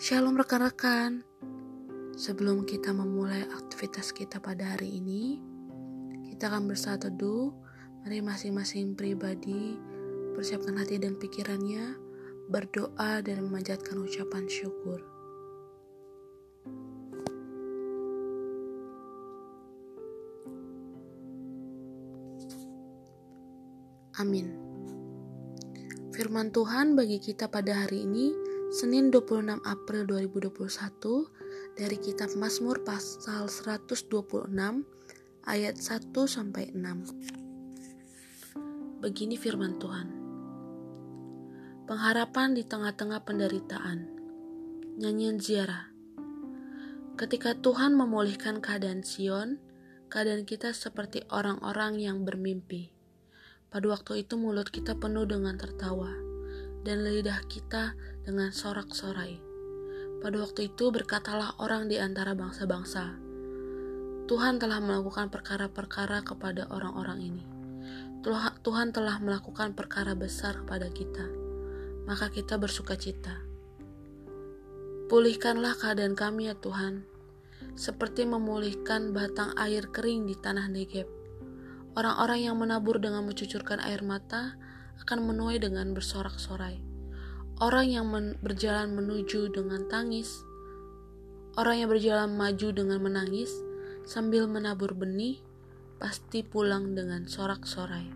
Shalom rekan-rekan. Sebelum kita memulai aktivitas kita pada hari ini, kita akan bersatu teduh. Mari masing-masing pribadi persiapkan hati dan pikirannya, berdoa dan memanjatkan ucapan syukur. Amin. Firman Tuhan bagi kita pada hari ini, Senin 26 April 2021, dari kitab Mazmur pasal 126 ayat 1 sampai 6. Begini firman Tuhan. Pengharapan di tengah-tengah penderitaan. Nyanyian ziarah. Ketika Tuhan memulihkan keadaan Sion, keadaan kita seperti orang-orang yang bermimpi. Pada waktu itu mulut kita penuh dengan tertawa, dan lidah kita dengan sorak-sorai. Pada waktu itu berkatalah orang di antara bangsa-bangsa, Tuhan telah melakukan perkara-perkara kepada orang-orang ini. Tuhan telah melakukan perkara besar kepada kita, maka kita bersuka cita. Pulihkanlah keadaan kami ya Tuhan, seperti memulihkan batang air kering di tanah Negeb Orang-orang yang menabur dengan mencucurkan air mata akan menuai dengan bersorak-sorai. Orang yang men berjalan menuju dengan tangis, orang yang berjalan maju dengan menangis sambil menabur benih, pasti pulang dengan sorak-sorai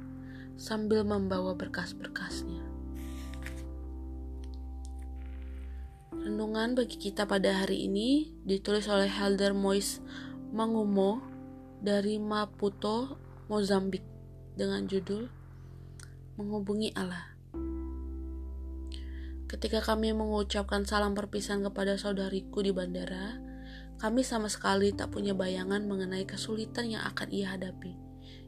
sambil membawa berkas-berkasnya. Renungan bagi kita pada hari ini ditulis oleh Helder Mois Mangumo dari Maputo, Mozambik dengan judul Menghubungi Allah. Ketika kami mengucapkan salam perpisahan kepada saudariku di bandara, kami sama sekali tak punya bayangan mengenai kesulitan yang akan ia hadapi.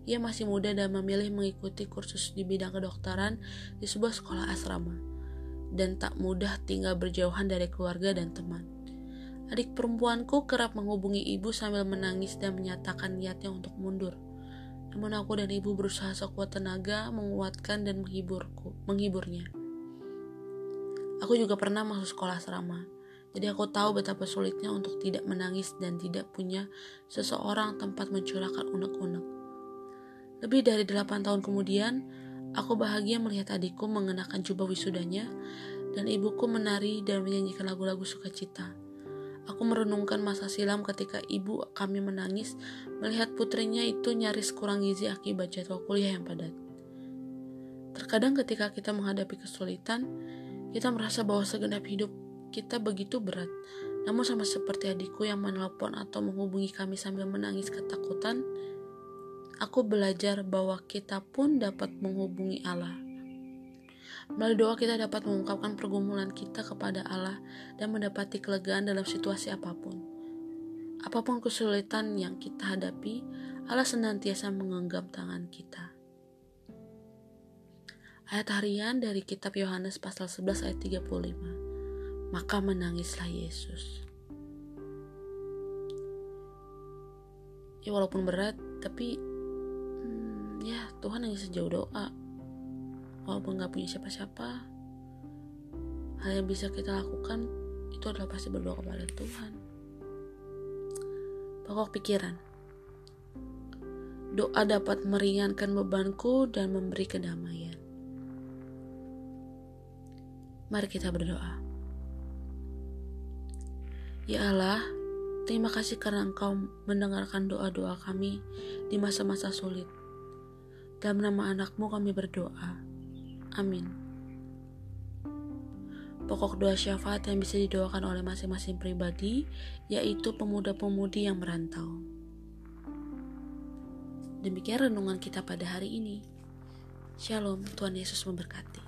Ia masih muda dan memilih mengikuti kursus di bidang kedokteran di sebuah sekolah asrama, dan tak mudah tinggal berjauhan dari keluarga dan teman. Adik perempuanku kerap menghubungi ibu sambil menangis dan menyatakan niatnya untuk mundur. Namun aku dan ibu berusaha sekuat tenaga menguatkan dan menghiburku, menghiburnya. Aku juga pernah masuk sekolah asrama, jadi aku tahu betapa sulitnya untuk tidak menangis dan tidak punya seseorang tempat mencurahkan unek-unek. Lebih dari delapan tahun kemudian, aku bahagia melihat adikku mengenakan jubah wisudanya dan ibuku menari dan menyanyikan lagu-lagu sukacita. Aku merenungkan masa silam ketika ibu kami menangis melihat putrinya itu nyaris kurang gizi akibat jadwal kuliah yang padat. Terkadang ketika kita menghadapi kesulitan, kita merasa bahwa segenap hidup kita begitu berat. Namun sama seperti adikku yang menelpon atau menghubungi kami sambil menangis ketakutan, aku belajar bahwa kita pun dapat menghubungi Allah Melalui doa kita dapat mengungkapkan pergumulan kita kepada Allah dan mendapati kelegaan dalam situasi apa pun. Apa pun kesulitan yang kita hadapi, Allah senantiasa menggenggam tangan kita. Ayat harian dari kitab Yohanes pasal 11 ayat 35. Maka menangislah Yesus. Ya walaupun berat, tapi hmm, ya Tuhan hanya sejauh doa walaupun gak punya siapa-siapa hal yang bisa kita lakukan itu adalah pasti berdoa kepada Tuhan pokok pikiran doa dapat meringankan bebanku dan memberi kedamaian mari kita berdoa ya Allah Terima kasih karena Engkau mendengarkan doa-doa kami di masa-masa sulit. Dalam nama anakmu kami berdoa. Amin. Pokok doa syafaat yang bisa didoakan oleh masing-masing pribadi yaitu pemuda-pemudi yang merantau. Demikian renungan kita pada hari ini. Shalom, Tuhan Yesus memberkati.